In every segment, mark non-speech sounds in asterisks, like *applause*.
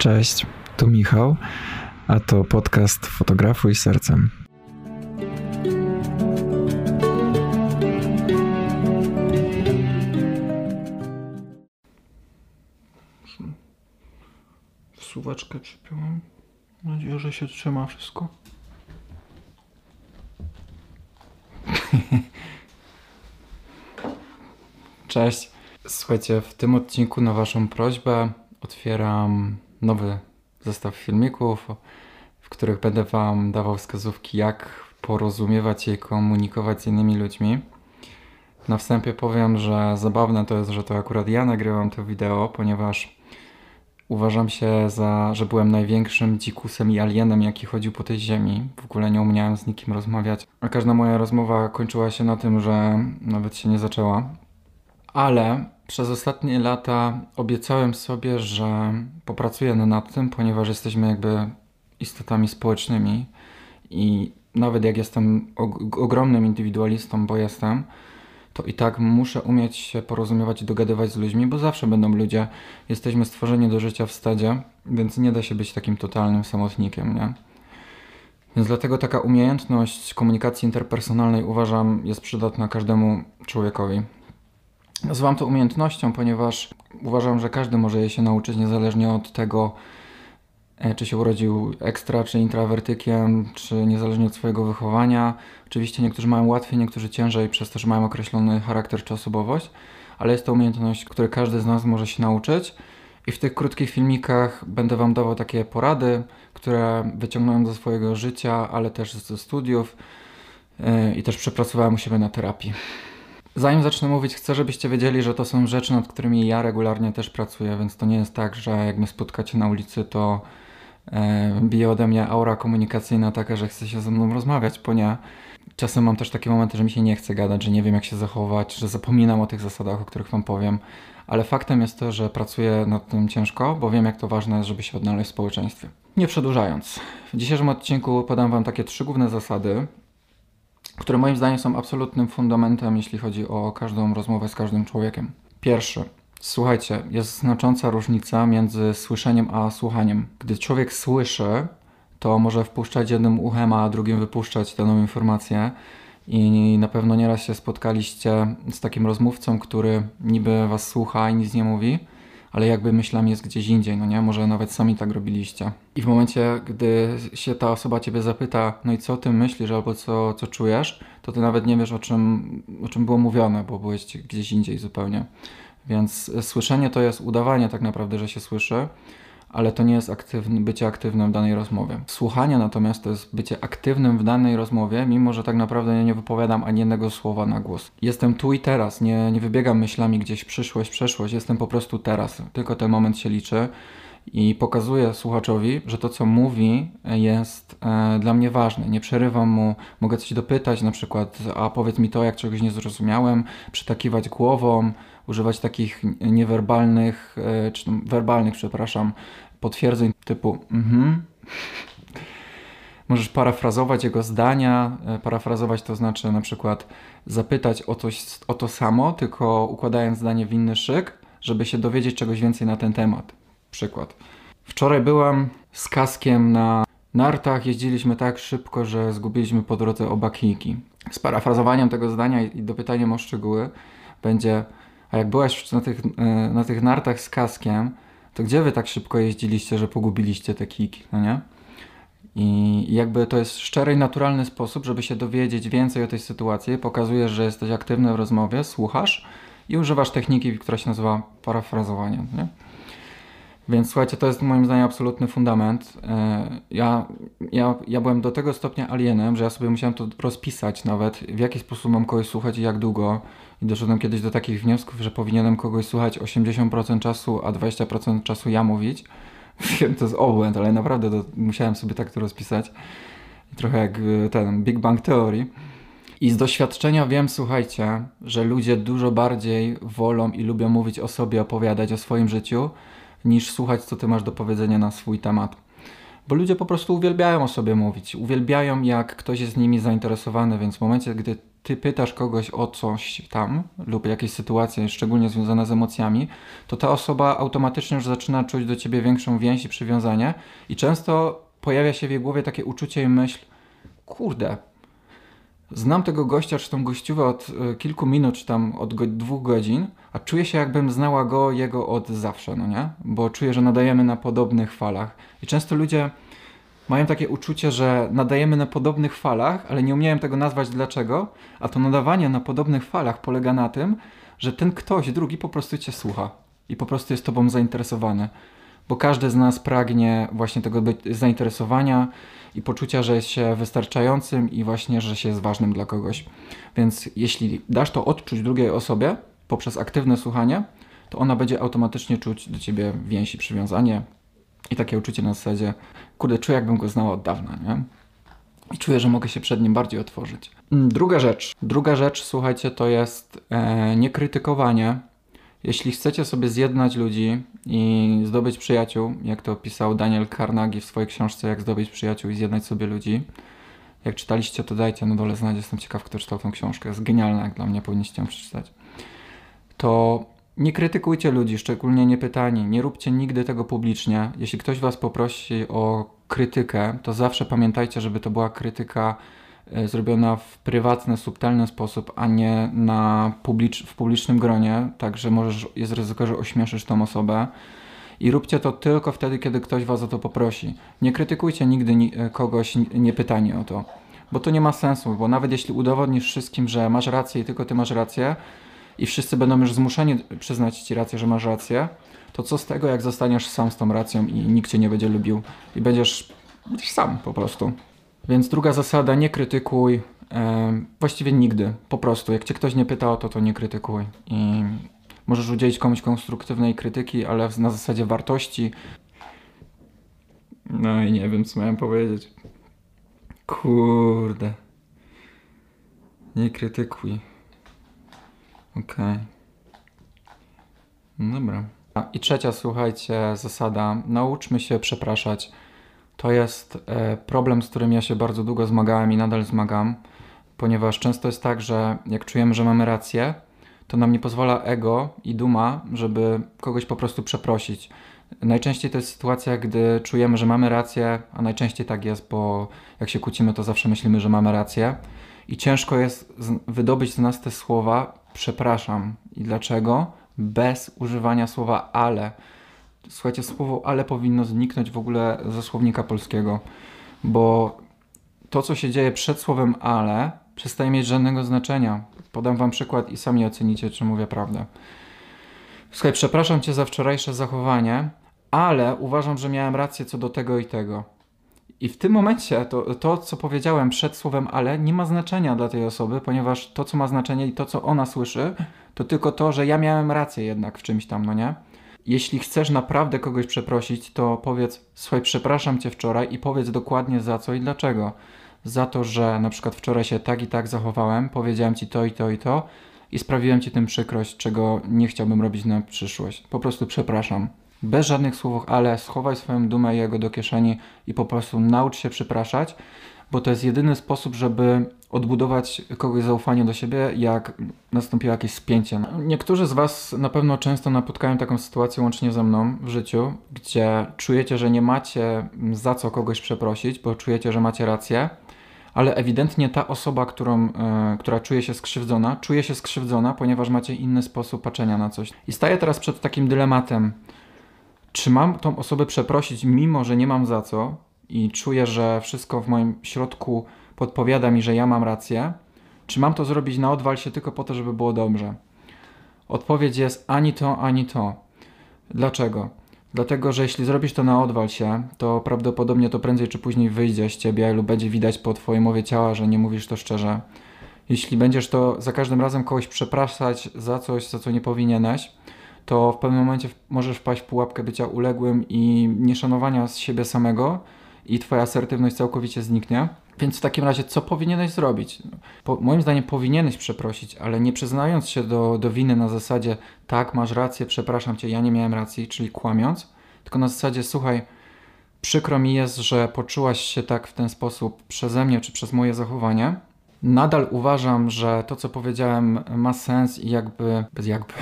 Cześć, tu Michał, a to podcast Fotografuj Sercem. Wsuwaczkę przypiąłem. Mam nadzieję, że się trzyma wszystko. *laughs* Cześć. Słuchajcie, w tym odcinku na Waszą prośbę otwieram nowy zestaw filmików, w których będę Wam dawał wskazówki, jak porozumiewać się i komunikować z innymi ludźmi. Na wstępie powiem, że zabawne to jest, że to akurat ja nagrywam to wideo, ponieważ uważam się za, że byłem największym dzikusem i alienem, jaki chodził po tej ziemi. W ogóle nie umiałem z nikim rozmawiać. A każda moja rozmowa kończyła się na tym, że nawet się nie zaczęła. Ale przez ostatnie lata obiecałem sobie, że popracuję nad tym, ponieważ jesteśmy jakby istotami społecznymi i nawet jak jestem ogromnym indywidualistą, bo jestem, to i tak muszę umieć się porozumiewać i dogadywać z ludźmi, bo zawsze będą ludzie. Jesteśmy stworzeni do życia w stadzie, więc nie da się być takim totalnym samotnikiem, nie? Więc dlatego taka umiejętność komunikacji interpersonalnej uważam jest przydatna każdemu człowiekowi. Nazywam to umiejętnością, ponieważ uważam, że każdy może jej się nauczyć niezależnie od tego, e, czy się urodził ekstra, czy intrawertykiem, czy niezależnie od swojego wychowania. Oczywiście niektórzy mają łatwiej, niektórzy ciężej, przez to, że mają określony charakter czy osobowość, ale jest to umiejętność, której każdy z nas może się nauczyć. I w tych krótkich filmikach będę Wam dawał takie porady, które wyciągnąłem ze swojego życia, ale też ze studiów e, i też przepracowałem u siebie na terapii. Zanim zacznę mówić, chcę, żebyście wiedzieli, że to są rzeczy, nad którymi ja regularnie też pracuję, więc to nie jest tak, że jak mnie spotkacie na ulicy, to e, bije ode mnie aura komunikacyjna taka, że chce się ze mną rozmawiać, bo nie. Czasem mam też takie momenty, że mi się nie chce gadać, że nie wiem jak się zachować, że zapominam o tych zasadach, o których Wam powiem, ale faktem jest to, że pracuję nad tym ciężko, bo wiem jak to ważne jest, żeby się odnaleźć w społeczeństwie. Nie przedłużając, w dzisiejszym odcinku podam Wam takie trzy główne zasady, które moim zdaniem są absolutnym fundamentem, jeśli chodzi o każdą rozmowę z każdym człowiekiem. Pierwszy. Słuchajcie, jest znacząca różnica między słyszeniem a słuchaniem. Gdy człowiek słyszy, to może wpuszczać jednym uchem, a drugim wypuszczać daną informację. I na pewno nieraz się spotkaliście z takim rozmówcą, który niby was słucha i nic nie mówi, ale jakby myślami jest gdzieś indziej, no nie? Może nawet sami tak robiliście. I w momencie, gdy się ta osoba ciebie zapyta, no i co ty myślisz albo co, co czujesz, to ty nawet nie wiesz o czym, o czym było mówione, bo byłeś gdzieś indziej zupełnie. Więc słyszenie to jest udawanie tak naprawdę, że się słyszy, ale to nie jest aktywny, bycie aktywnym w danej rozmowie. Słuchanie natomiast to jest bycie aktywnym w danej rozmowie, mimo że tak naprawdę ja nie wypowiadam ani jednego słowa na głos. Jestem tu i teraz, nie, nie wybiegam myślami gdzieś przyszłość, przeszłość, jestem po prostu teraz. Tylko ten moment się liczy i pokazuję słuchaczowi, że to, co mówi, jest e, dla mnie ważne. Nie przerywam mu, mogę coś dopytać, na przykład, a powiedz mi to, jak czegoś nie zrozumiałem, przytakiwać głową, używać takich niewerbalnych, e, czy werbalnych, przepraszam, potwierdzeń typu mhm. Możesz parafrazować jego zdania. E, parafrazować to znaczy na przykład zapytać o, coś, o to samo, tylko układając zdanie w inny szyk, żeby się dowiedzieć czegoś więcej na ten temat. Przykład. Wczoraj byłam z kaskiem na nartach, jeździliśmy tak szybko, że zgubiliśmy po drodze oba kijki. Z parafrazowaniem tego zdania i dopytaniem o szczegóły będzie a jak byłaś na tych, e, na tych nartach z kaskiem, to gdzie wy tak szybko jeździliście, że pogubiliście te kiki, no nie? I jakby to jest szczery i naturalny sposób, żeby się dowiedzieć więcej o tej sytuacji. Pokazujesz, że jesteś aktywny w rozmowie, słuchasz i używasz techniki, która się nazywa parafrazowanie. Nie? Więc słuchajcie, to jest moim zdaniem absolutny fundament. E, ja, ja, ja byłem do tego stopnia alienem, że ja sobie musiałem to rozpisać nawet, w jaki sposób mam kogoś słuchać i jak długo. I doszedłem kiedyś do takich wniosków, że powinienem kogoś słuchać 80% czasu, a 20% czasu ja mówić. *laughs* Wiem, to jest obłęd, ale naprawdę musiałem sobie tak to rozpisać. Trochę jak e, ten Big Bang Theory. I z doświadczenia wiem, słuchajcie, że ludzie dużo bardziej wolą i lubią mówić o sobie, opowiadać o swoim życiu, niż słuchać, co ty masz do powiedzenia na swój temat. Bo ludzie po prostu uwielbiają o sobie mówić. Uwielbiają, jak ktoś jest nimi zainteresowany, więc w momencie, gdy ty pytasz kogoś o coś tam lub jakieś sytuacje szczególnie związane z emocjami, to ta osoba automatycznie już zaczyna czuć do ciebie większą więź i przywiązanie i często pojawia się w jej głowie takie uczucie i myśl, kurde, znam tego gościa czy tą gościówę od y, kilku minut, czy tam od go, dwóch godzin, a czuję się jakbym znała go, jego od zawsze, no nie? Bo czuję, że nadajemy na podobnych falach. I często ludzie mają takie uczucie, że nadajemy na podobnych falach, ale nie umiałem tego nazwać dlaczego, a to nadawanie na podobnych falach polega na tym, że ten ktoś drugi po prostu cię słucha i po prostu jest tobą zainteresowany. Bo każdy z nas pragnie właśnie tego zainteresowania i poczucia, że jest się wystarczającym i właśnie, że się jest ważnym dla kogoś. Więc jeśli dasz to odczuć drugiej osobie poprzez aktywne słuchanie, to ona będzie automatycznie czuć do ciebie więź i przywiązanie, i takie uczucie na zasadzie, kurde, czuję jakbym go znała od dawna, nie? I czuję, że mogę się przed nim bardziej otworzyć. Mm, druga rzecz. Druga rzecz, słuchajcie, to jest e, niekrytykowanie. Jeśli chcecie sobie zjednać ludzi i zdobyć przyjaciół, jak to opisał Daniel Carnegie w swojej książce Jak zdobyć przyjaciół i zjednać sobie ludzi, jak czytaliście, to dajcie na dole znać. Jestem ciekaw, kto czytał tę książkę. Jest genialna, jak dla mnie powinniście ją przeczytać. To nie krytykujcie ludzi, szczególnie niepytani. Nie róbcie nigdy tego publicznie. Jeśli ktoś was poprosi o krytykę, to zawsze pamiętajcie, żeby to była krytyka zrobiona w prywatny, subtelny sposób, a nie na publicz w publicznym gronie, także możesz, jest ryzyko, że ośmieszysz tą osobę. I róbcie to tylko wtedy, kiedy ktoś was o to poprosi. Nie krytykujcie nigdy ni e, kogoś niepytanie o to, bo to nie ma sensu, bo nawet jeśli udowodnisz wszystkim, że masz rację i tylko ty masz rację, i wszyscy będą już zmuszeni przyznać ci rację, że masz rację, to co z tego, jak zostaniesz sam z tą racją i nikt cię nie będzie lubił i będziesz, będziesz sam po prostu. Więc druga zasada, nie krytykuj, e, właściwie nigdy, po prostu. Jak cię ktoś nie pyta o to, to nie krytykuj. I możesz udzielić komuś konstruktywnej krytyki, ale na zasadzie wartości. No i nie wiem, co miałem powiedzieć. Kurde. Nie krytykuj. Okej. Okay. Dobra. A, I trzecia, słuchajcie, zasada. Nauczmy się przepraszać. To jest e, problem, z którym ja się bardzo długo zmagałem i nadal zmagam, ponieważ często jest tak, że jak czujemy, że mamy rację, to nam nie pozwala ego i duma, żeby kogoś po prostu przeprosić. Najczęściej to jest sytuacja, gdy czujemy, że mamy rację, a najczęściej tak jest, bo jak się kłócimy, to zawsze myślimy, że mamy rację. I ciężko jest wydobyć z nas te słowa, przepraszam. I dlaczego? Bez używania słowa ale. Słuchajcie, słowo ale powinno zniknąć w ogóle ze słownika polskiego, bo to, co się dzieje przed słowem ale, przestaje mieć żadnego znaczenia. Podam wam przykład i sami ocenicie, czy mówię prawdę. Słuchaj, przepraszam cię za wczorajsze zachowanie, ale uważam, że miałem rację co do tego i tego. I w tym momencie to, to, co powiedziałem przed słowem ale, nie ma znaczenia dla tej osoby, ponieważ to, co ma znaczenie i to, co ona słyszy, to tylko to, że ja miałem rację jednak w czymś tam, no nie? Jeśli chcesz naprawdę kogoś przeprosić, to powiedz, słuchaj, przepraszam cię wczoraj i powiedz dokładnie za co i dlaczego. Za to, że na przykład wczoraj się tak i tak zachowałem, powiedziałem ci to i to i to i sprawiłem ci tym przykrość, czego nie chciałbym robić na przyszłość. Po prostu przepraszam bez żadnych słów, ale schowaj swoją dumę jego do kieszeni i po prostu naucz się przepraszać, bo to jest jedyny sposób, żeby odbudować kogoś zaufanie do siebie, jak nastąpiło jakieś spięcie. Niektórzy z Was na pewno często napotkają taką sytuację łącznie ze mną w życiu, gdzie czujecie, że nie macie za co kogoś przeprosić, bo czujecie, że macie rację, ale ewidentnie ta osoba, którą, e, która czuje się skrzywdzona, czuje się skrzywdzona, ponieważ macie inny sposób patrzenia na coś. I staję teraz przed takim dylematem czy mam tą osobę przeprosić, mimo że nie mam za co i czuję, że wszystko w moim środku podpowiada mi, że ja mam rację, czy mam to zrobić na odwal się tylko po to, żeby było dobrze? Odpowiedź jest ani to, ani to. Dlaczego? Dlatego, że jeśli zrobisz to na odwal się, to prawdopodobnie to prędzej czy później wyjdzie z ciebie lub będzie widać po twojej mowie ciała, że nie mówisz to szczerze. Jeśli będziesz to za każdym razem kogoś przepraszać za coś, za co nie powinieneś, to w pewnym momencie możesz wpaść w pułapkę bycia uległym i nieszanowania z siebie samego i twoja asertywność całkowicie zniknie. Więc w takim razie, co powinieneś zrobić? Po, moim zdaniem powinieneś przeprosić, ale nie przyznając się do, do winy na zasadzie tak, masz rację, przepraszam cię, ja nie miałem racji, czyli kłamiąc, tylko na zasadzie słuchaj, przykro mi jest, że poczułaś się tak w ten sposób przeze mnie czy przez moje zachowanie, Nadal uważam, że to, co powiedziałem, ma sens i jakby. Bez jakby.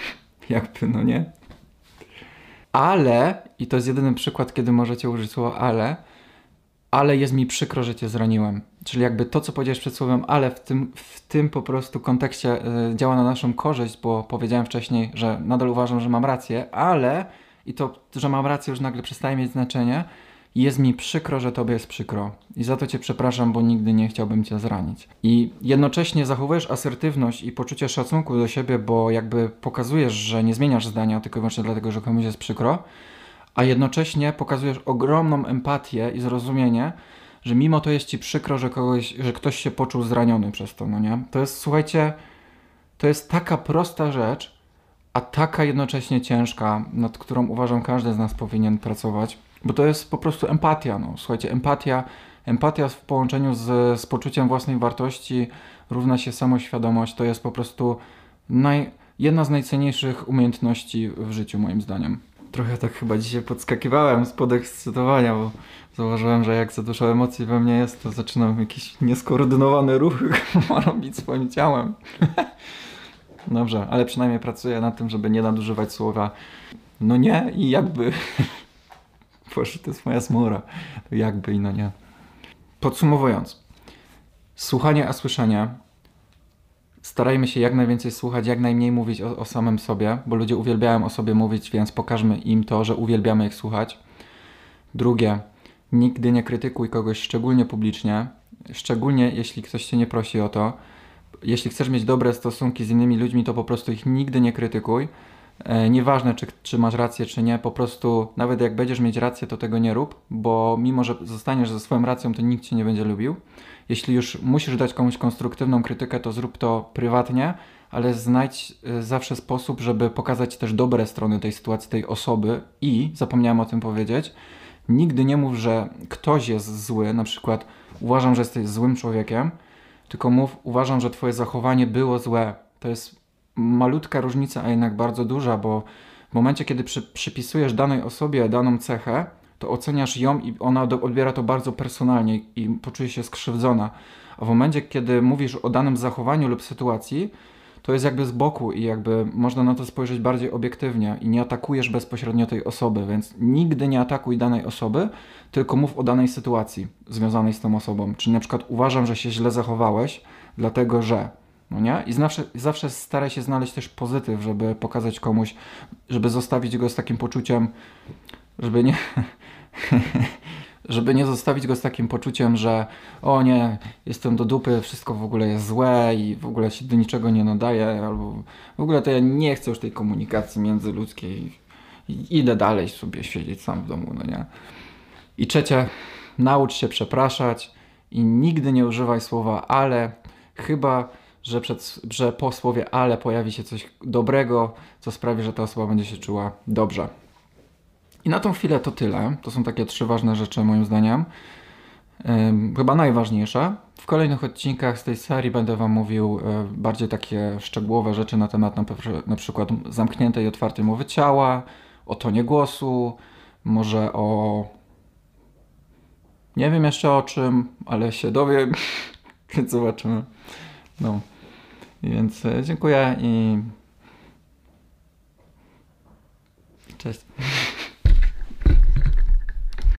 *laughs* jakby, no nie. Ale, i to jest jedyny przykład, kiedy możecie użyć słowa ale, ale jest mi przykro, że cię zraniłem. Czyli jakby to, co powiedziałeś przed słowem ale w tym, w tym po prostu kontekście y, działa na naszą korzyść, bo powiedziałem wcześniej, że nadal uważam, że mam rację, ale i to, że mam rację już nagle przestaje mieć znaczenie, jest mi przykro, że tobie jest przykro. I za to cię przepraszam, bo nigdy nie chciałbym cię zranić. I jednocześnie zachowujesz asertywność i poczucie szacunku do siebie, bo jakby pokazujesz, że nie zmieniasz zdania tylko i wyłącznie dlatego, że komuś jest przykro, a jednocześnie pokazujesz ogromną empatię i zrozumienie, że mimo to jest ci przykro, że, kogoś, że ktoś się poczuł zraniony przez to, no nie? To jest, słuchajcie, to jest taka prosta rzecz, a taka jednocześnie ciężka, nad którą uważam każdy z nas powinien pracować, bo to jest po prostu empatia, no. Słuchajcie, empatia, empatia w połączeniu z, z poczuciem własnej wartości równa się samoświadomość, to jest po prostu naj, jedna z najcenniejszych umiejętności w życiu, moim zdaniem. Trochę tak chyba dzisiaj podskakiwałem z podekscytowania, bo zauważyłem, że jak za dużo emocji we mnie jest, to zaczynam jakieś nieskoordynowane ruchy *laughs* robić swoim ciałem. *laughs* Dobrze, ale przynajmniej pracuję nad tym, żeby nie nadużywać słowa no nie i jakby. *laughs* Boże, to jest moja. To jakby i no nie. Podsumowując. Słuchanie a słyszenie. Starajmy się jak najwięcej słuchać, jak najmniej mówić o, o samym sobie, bo ludzie uwielbiają o sobie mówić, więc pokażmy im to, że uwielbiamy ich słuchać. Drugie, nigdy nie krytykuj kogoś szczególnie publicznie, szczególnie jeśli ktoś cię nie prosi o to. Jeśli chcesz mieć dobre stosunki z innymi ludźmi, to po prostu ich nigdy nie krytykuj. E, nieważne, czy, czy masz rację, czy nie, po prostu nawet jak będziesz mieć rację, to tego nie rób, bo mimo, że zostaniesz ze swoją racją, to nikt cię nie będzie lubił. Jeśli już musisz dać komuś konstruktywną krytykę, to zrób to prywatnie, ale znajdź e, zawsze sposób, żeby pokazać też dobre strony tej sytuacji, tej osoby i, zapomniałem o tym powiedzieć, nigdy nie mów, że ktoś jest zły, na przykład uważam, że jesteś złym człowiekiem, tylko mów, uważam, że twoje zachowanie było złe. To jest malutka różnica, a jednak bardzo duża, bo w momencie, kiedy przy, przypisujesz danej osobie daną cechę, to oceniasz ją i ona do, odbiera to bardzo personalnie i poczuje się skrzywdzona. A w momencie, kiedy mówisz o danym zachowaniu lub sytuacji, to jest jakby z boku i jakby można na to spojrzeć bardziej obiektywnie i nie atakujesz bezpośrednio tej osoby, więc nigdy nie atakuj danej osoby, tylko mów o danej sytuacji związanej z tą osobą. Czyli na przykład uważam, że się źle zachowałeś, dlatego że no nie? I zawsze, zawsze staraj się znaleźć też pozytyw, żeby pokazać komuś, żeby zostawić go z takim poczuciem, żeby nie. *laughs* żeby nie zostawić go z takim poczuciem, że o nie, jestem do dupy, wszystko w ogóle jest złe i w ogóle się do niczego nie nadaje, albo w ogóle to ja nie chcę już tej komunikacji międzyludzkiej i idę dalej sobie siedzieć sam w domu, no nie. I trzecie, naucz się przepraszać i nigdy nie używaj słowa ale, chyba że, przed, że po słowie ale pojawi się coś dobrego, co sprawi, że ta osoba będzie się czuła dobrze. I na tą chwilę to tyle. To są takie trzy ważne rzeczy, moim zdaniem. Chyba najważniejsze. W kolejnych odcinkach z tej serii będę Wam mówił e, bardziej takie szczegółowe rzeczy na temat na, na przykład zamkniętej i otwartej mowy ciała, o tonie głosu, może o. Nie wiem jeszcze o czym, ale się dowiem, *laughs* więc zobaczymy. No. Więc e, dziękuję i cześć.